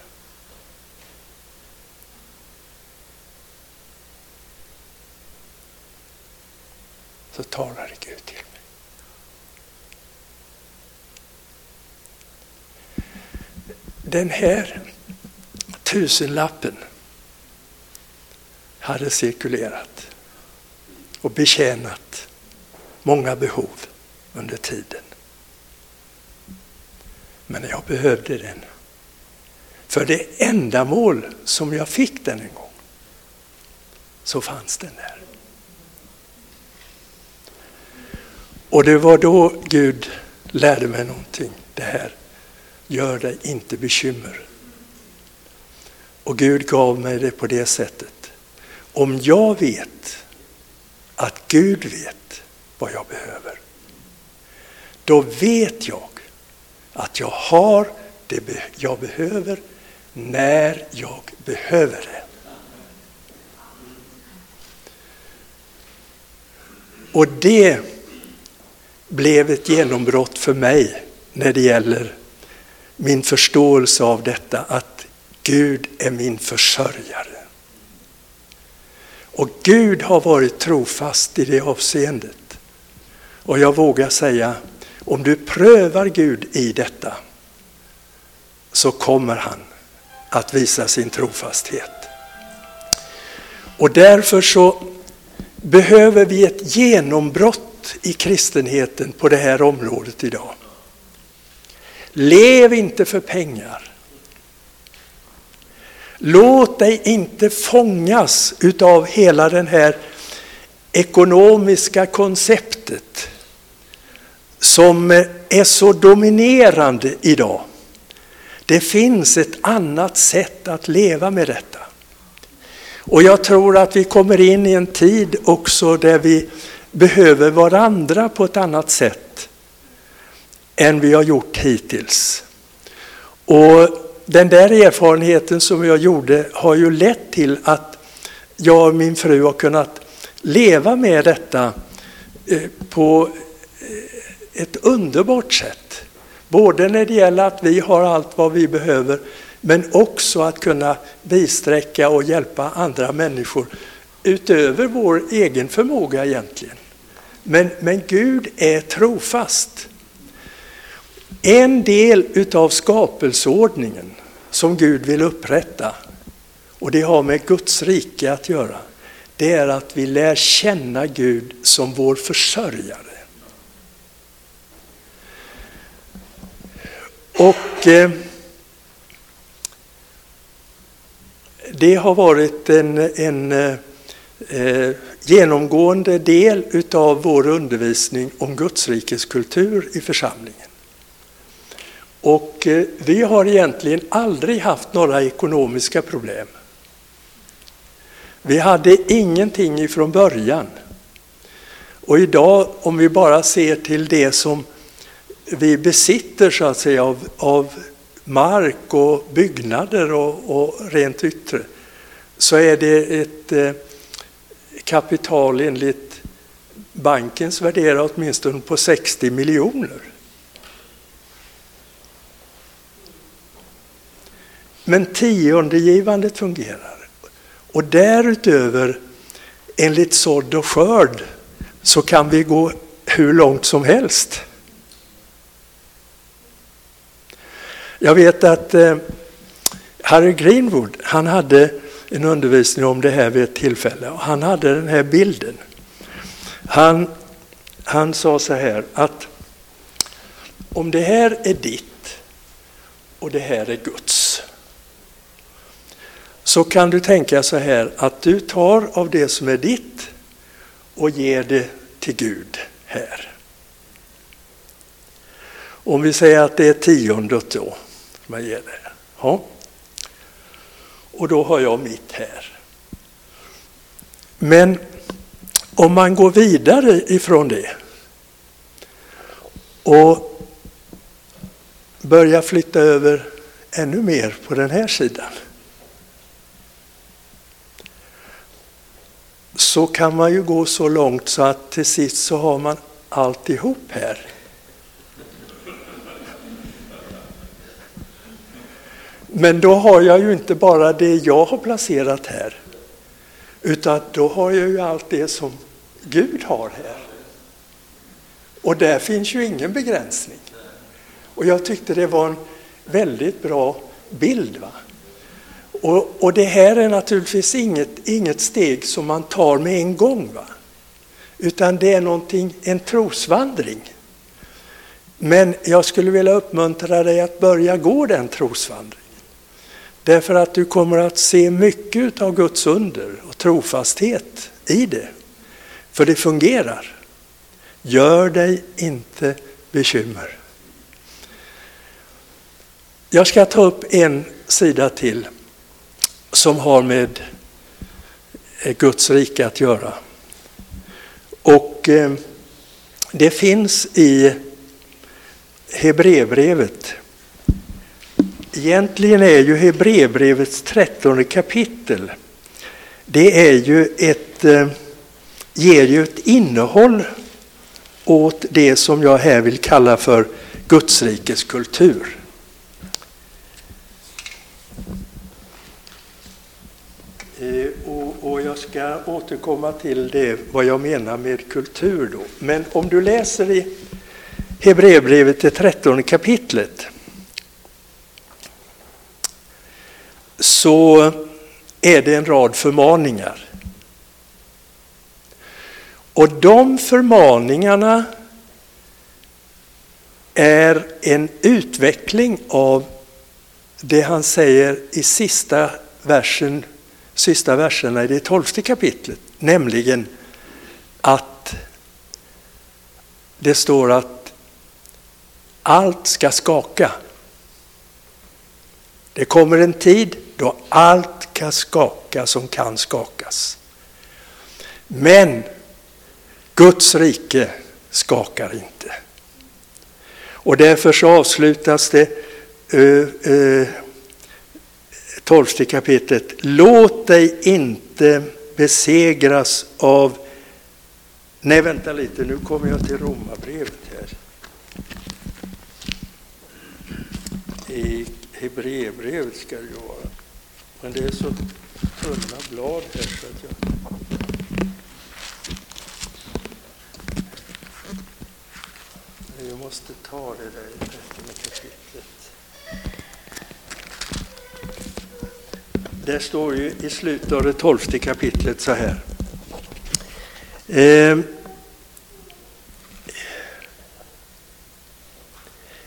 så talade Gud till mig. Den här tusenlappen hade cirkulerat och betjänat många behov under tiden. Men jag behövde den. För det ändamål som jag fick den en gång, så fanns den där. Och det var då Gud lärde mig någonting. Det här, gör dig inte bekymmer. Och Gud gav mig det på det sättet. Om jag vet att Gud vet vad jag behöver, då vet jag att jag har det jag behöver när jag behöver det. Och det blev ett genombrott för mig när det gäller min förståelse av detta att Gud är min försörjare. Och Gud har varit trofast i det avseendet. Och jag vågar säga, om du prövar Gud i detta så kommer han att visa sin trofasthet. Och därför så behöver vi ett genombrott i kristenheten på det här området idag. Lev inte för pengar. Låt dig inte fångas utav hela den här ekonomiska konceptet som är så dominerande idag. Det finns ett annat sätt att leva med detta. Och jag tror att vi kommer in i en tid också där vi behöver varandra på ett annat sätt än vi har gjort hittills. Och den där erfarenheten som jag gjorde har ju lett till att jag och min fru har kunnat leva med detta eh, på eh, ett underbart sätt. Både när det gäller att vi har allt vad vi behöver men också att kunna bisträcka och hjälpa andra människor utöver vår egen förmåga egentligen. Men, men Gud är trofast. En del utav skapelseordningen som Gud vill upprätta, och det har med Guds rike att göra, det är att vi lär känna Gud som vår försörjare. Och eh, det har varit en, en eh, eh genomgående del utav vår undervisning om Gudsrikes kultur i församlingen. Och eh, vi har egentligen aldrig haft några ekonomiska problem. Vi hade ingenting ifrån början. Och idag, om vi bara ser till det som vi besitter så att säga av, av mark och byggnader och, och rent yttre, så är det ett eh, kapital enligt bankens värderar åtminstone på 60 miljoner. Men tiondegivandet fungerar. Och därutöver, enligt sådd och skörd, så kan vi gå hur långt som helst. Jag vet att eh, Harry Greenwood, han hade en undervisning om det här vid ett tillfälle och han hade den här bilden. Han, han sa så här att om det här är ditt och det här är Guds så kan du tänka så här att du tar av det som är ditt och ger det till Gud här. Om vi säger att det är tiondet då, man ger det. Ja och då har jag mitt här. Men om man går vidare ifrån det och börjar flytta över ännu mer på den här sidan så kan man ju gå så långt så att till sist så har man alltihop här. Men då har jag ju inte bara det jag har placerat här, utan då har jag ju allt det som Gud har här. Och där finns ju ingen begränsning. Och jag tyckte det var en väldigt bra bild. Va? Och, och det här är naturligtvis inget, inget steg som man tar med en gång. Va? Utan det är någonting, en trosvandring. Men jag skulle vilja uppmuntra dig att börja gå den trosvandringen. Därför att du kommer att se mycket av Guds under och trofasthet i det. För det fungerar. Gör dig inte bekymmer. Jag ska ta upp en sida till som har med eh, Guds rike att göra. Och eh, det finns i Hebreerbrevet. Egentligen är ju Hebreerbrevets trettonde kapitel, det är ju ett, eh, ger ju ett innehåll åt det som jag här vill kalla för Gudsrikes kultur. Eh, och, jag ska återkomma till det, vad jag menar med kultur då. Men om du läser i Hebreerbrevet, det trettonde kapitlet, så är det en rad förmaningar. Och de förmaningarna är en utveckling av det han säger i sista versen sista verserna i det tolfte kapitlet, nämligen att det står att allt ska skaka. Det kommer en tid då allt kan skaka som kan skakas. Men Guds rike skakar inte. Och därför så avslutas det tolfte kapitlet. Låt dig inte besegras av... Nej, vänta lite, nu kommer jag till Romarbrevet här. I Hebreerbrevet ska det ju vara. Men det är så tunna blad här så att jag... Jag måste ta det där i trettonde kapitlet. Det står ju i slutet av det tolfte kapitlet så här. Eh,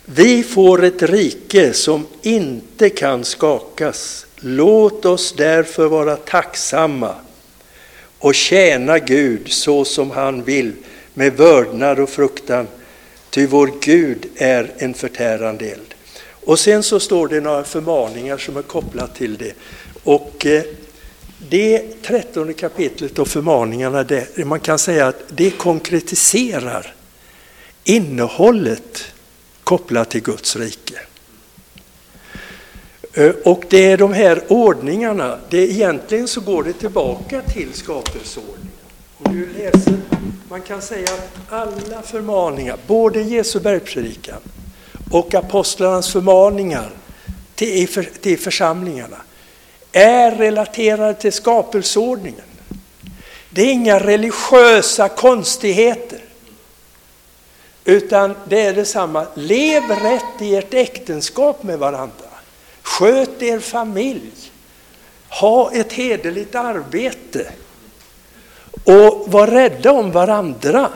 vi får ett rike som inte kan skakas. Låt oss därför vara tacksamma och tjäna Gud så som han vill med vördnad och fruktan, ty vår Gud är en förtärande eld. Och sen så står det några förmaningar som är kopplat till det. Och eh, det trettonde kapitlet och förmaningarna, det, man kan säga att det konkretiserar innehållet kopplat till Guds rike. Eh, och det är de här ordningarna, det egentligen så går det tillbaka till skapelseordningen. Du läser, man kan säga att alla förmaningar, både Jesu bergspredikan och apostlarnas förmaningar till, till församlingarna, är relaterade till skapelseordningen. Det är inga religiösa konstigheter. Utan det är detsamma. Lev rätt i ert äktenskap med varandra. Sköt er familj. Ha ett hederligt arbete. Och var rädda om varandra.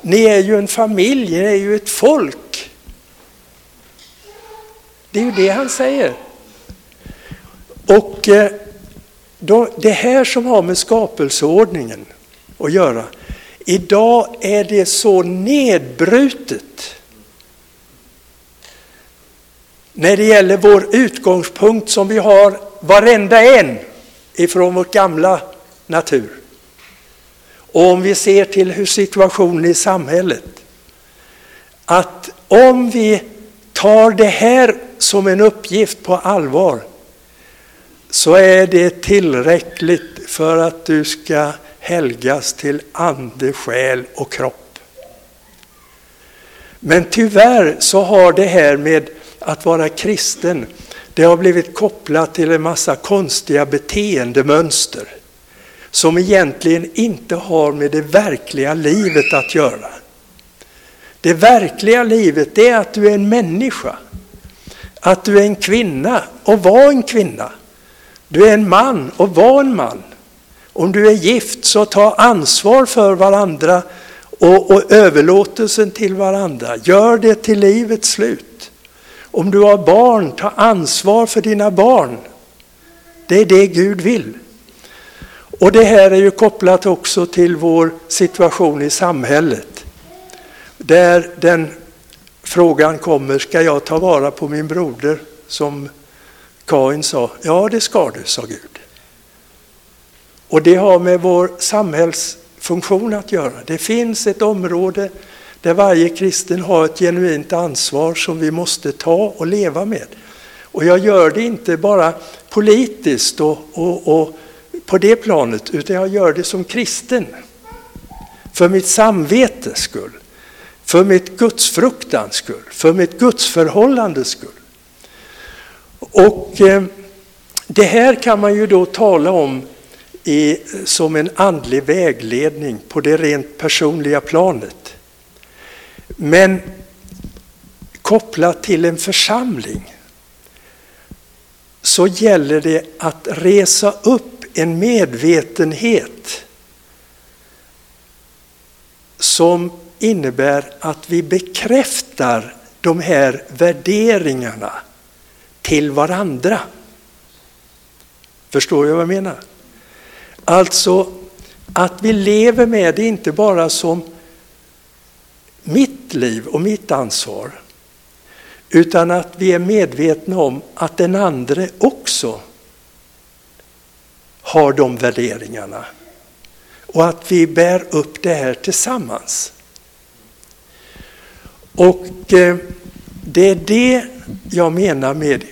Ni är ju en familj, ni är ju ett folk. Det är ju det han säger. Och eh, då, det här som har med skapelseordningen att göra. Idag är det så nedbrutet när det gäller vår utgångspunkt som vi har varenda en ifrån vår gamla natur. Och om vi ser till hur situationen i samhället. Att om vi tar det här som en uppgift på allvar så är det tillräckligt för att du ska helgas till ande, själ och kropp. Men tyvärr så har det här med att vara kristen det har blivit kopplat till en massa konstiga beteendemönster som egentligen inte har med det verkliga livet att göra. Det verkliga livet är att du är en människa, att du är en kvinna och var en kvinna. Du är en man och var en man. Om du är gift så ta ansvar för varandra och, och överlåtelsen till varandra. Gör det till livets slut. Om du har barn, ta ansvar för dina barn. Det är det Gud vill. Och det här är ju kopplat också till vår situation i samhället. Där den frågan kommer, ska jag ta vara på min broder? Som Kain sa, ja det ska du, sa Gud. Och det har med vår samhällsfunktion att göra. Det finns ett område där varje kristen har ett genuint ansvar som vi måste ta och leva med. Och jag gör det inte bara politiskt och, och, och på det planet, utan jag gör det som kristen. För mitt samvetes skull, för mitt gudsfruktans skull, för mitt gudsförhållandes skull. Och eh, det här kan man ju då tala om i, som en andlig vägledning på det rent personliga planet. Men kopplat till en församling så gäller det att resa upp en medvetenhet som innebär att vi bekräftar de här värderingarna till varandra. Förstår jag vad jag menar? Alltså att vi lever med det inte bara som mitt liv och mitt ansvar, utan att vi är medvetna om att den andre också har de värderingarna. Och att vi bär upp det här tillsammans. Och eh, det är det jag menar med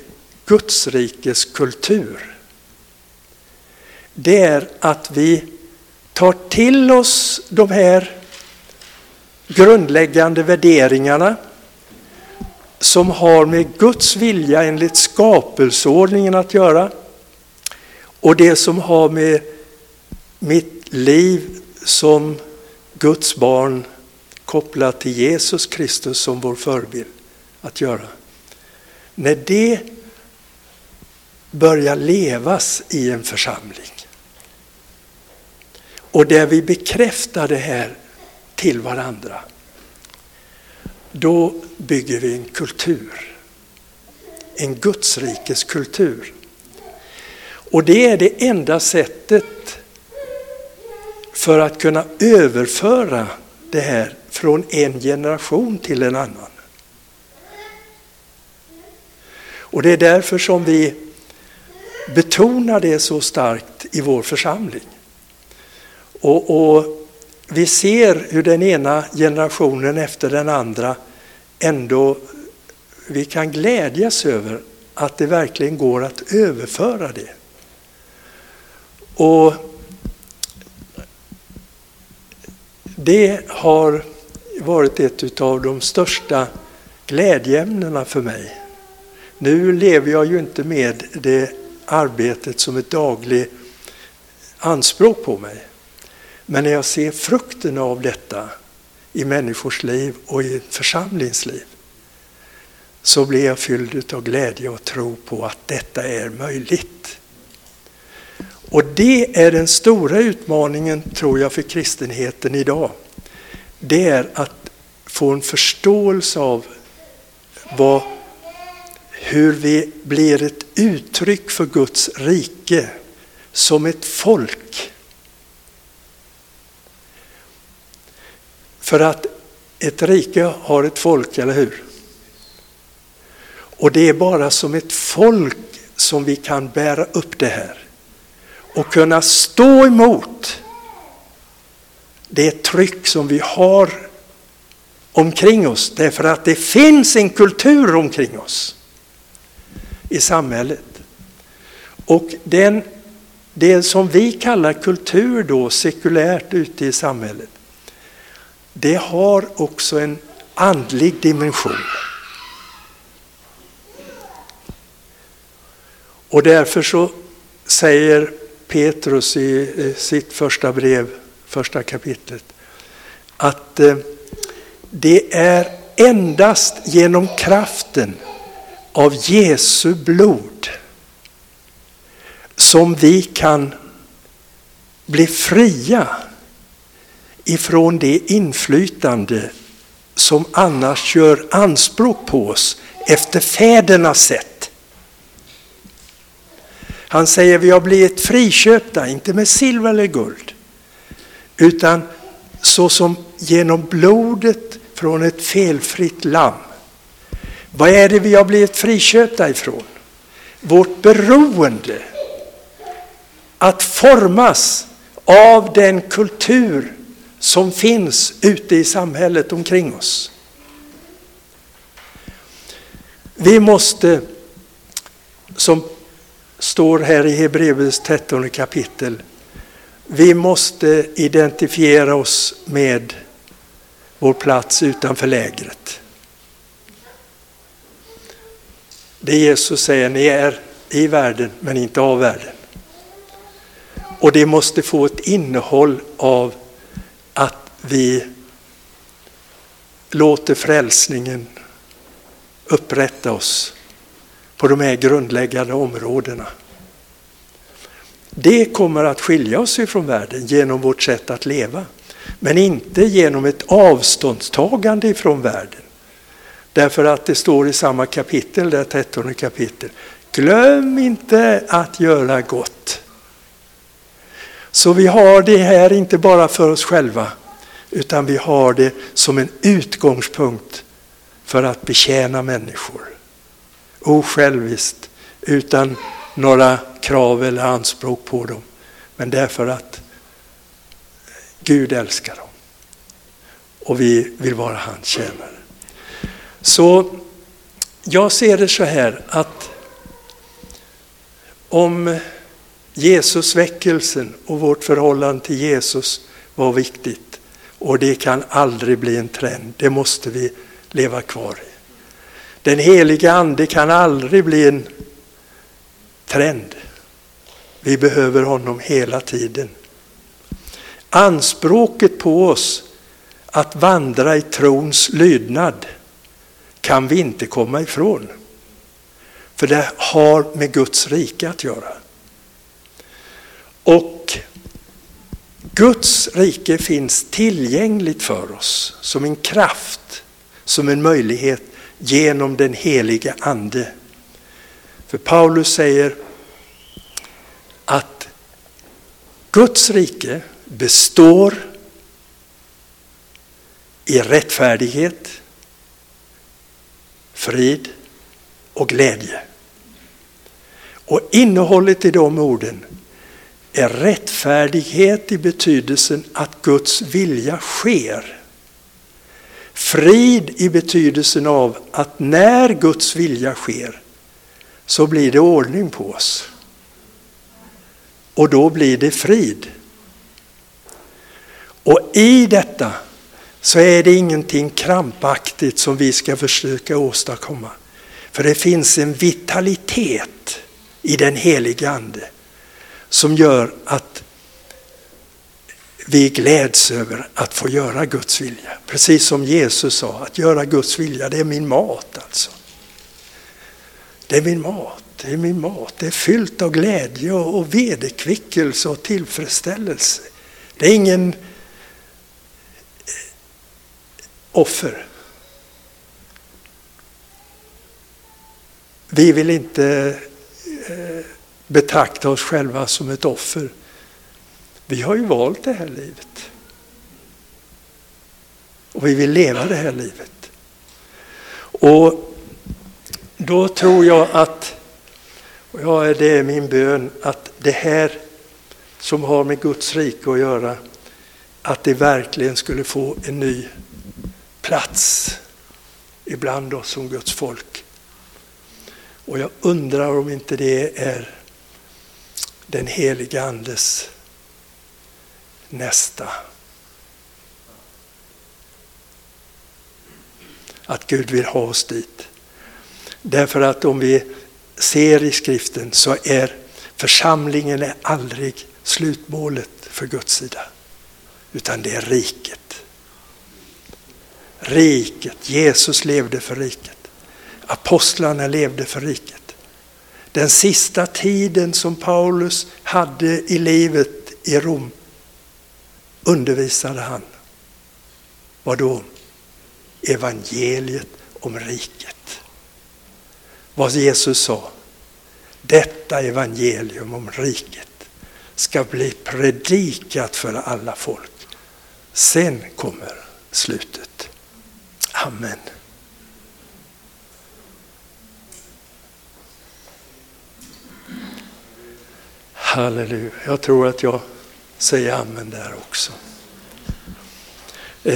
Gudsrikes kultur. Det är att vi tar till oss de här grundläggande värderingarna som har med Guds vilja enligt skapelseordningen att göra och det som har med mitt liv som Guds barn kopplat till Jesus Kristus som vår förebild att göra. När det börjar levas i en församling och där vi bekräftar det här till varandra, då bygger vi en kultur. En Gudsrikes kultur. Och det är det enda sättet för att kunna överföra det här från en generation till en annan. Och det är därför som vi betonar det så starkt i vår församling. Och, och, vi ser hur den ena generationen efter den andra ändå, vi kan glädjas över att det verkligen går att överföra det. Och det har varit ett av de största glädjeämnena för mig. Nu lever jag ju inte med det arbetet som ett dagligt anspråk på mig. Men när jag ser frukten av detta i människors liv och i församlingsliv så blir jag fylld av glädje och tro på att detta är möjligt. Och det är den stora utmaningen, tror jag, för kristenheten idag. Det är att få en förståelse av vad, hur vi blir ett uttryck för Guds rike som ett folk. För att ett rike har ett folk, eller hur? Och det är bara som ett folk som vi kan bära upp det här och kunna stå emot det tryck som vi har omkring oss därför att det finns en kultur omkring oss i samhället. Och den, det som vi kallar kultur då sekulärt ute i samhället det har också en andlig dimension. Och därför så säger Petrus i sitt första brev, första kapitlet, att eh, det är endast genom kraften av Jesu blod som vi kan bli fria ifrån det inflytande som annars gör anspråk på oss efter fädernas sätt. Han säger vi har blivit friköpta, inte med silver eller guld, utan såsom genom blodet från ett felfritt lamm. Vad är det vi har blivit friköpta ifrån? Vårt beroende att formas av den kultur som finns ute i samhället omkring oss. Vi måste, som står här i Hebreerbrevets 13 kapitel, vi måste identifiera oss med vår plats utanför lägret. Det Jesus säger, ni är i världen men inte av världen. Och det måste få ett innehåll av vi låter frälsningen upprätta oss på de här grundläggande områdena. Det kommer att skilja oss ifrån världen genom vårt sätt att leva. Men inte genom ett avståndstagande ifrån världen. Därför att det står i samma kapitel, det 13 kapitel, glöm inte att göra gott. Så vi har det här inte bara för oss själva, utan vi har det som en utgångspunkt för att betjäna människor. Osjälviskt, utan några krav eller anspråk på dem, men därför att Gud älskar dem. Och vi vill vara hans tjänare. Så jag ser det så här att om Jesusväckelsen och vårt förhållande till Jesus var viktigt. Och det kan aldrig bli en trend, det måste vi leva kvar i. Den heliga ande kan aldrig bli en trend. Vi behöver honom hela tiden. Anspråket på oss att vandra i trons lydnad kan vi inte komma ifrån. För det har med Guds rike att göra. Och Guds rike finns tillgängligt för oss som en kraft, som en möjlighet genom den helige Ande. För Paulus säger att Guds rike består i rättfärdighet, frid och glädje. Och innehållet i de orden är rättfärdighet i betydelsen att Guds vilja sker. Frid i betydelsen av att när Guds vilja sker så blir det ordning på oss. Och då blir det frid. Och i detta så är det ingenting krampaktigt som vi ska försöka åstadkomma. För det finns en vitalitet i den heliga Ande som gör att vi gläds över att få göra Guds vilja. Precis som Jesus sa, att göra Guds vilja det är min mat alltså. Det är min mat, det är min mat. Det är fyllt av glädje och vederkvickelse och tillfredsställelse. Det är ingen eh, offer. Vi vill inte betrakta oss själva som ett offer. Vi har ju valt det här livet. Och vi vill leva det här livet. Och då tror jag att, och ja, det är min bön, att det här som har med Guds rike att göra, att det verkligen skulle få en ny plats ibland oss som Guds folk. Och jag undrar om inte det är den helige Andes nästa. Att Gud vill ha oss dit. Därför att om vi ser i skriften så är församlingen är aldrig slutmålet för Guds sida. Utan det är riket. Riket. Jesus levde för riket. Apostlarna levde för riket. Den sista tiden som Paulus hade i livet i Rom undervisade han. Vad då? Evangeliet om riket. Vad Jesus sa. Detta evangelium om riket ska bli predikat för alla folk. Sen kommer slutet. Amen. Halleluja. Jag tror att jag säger amen där också.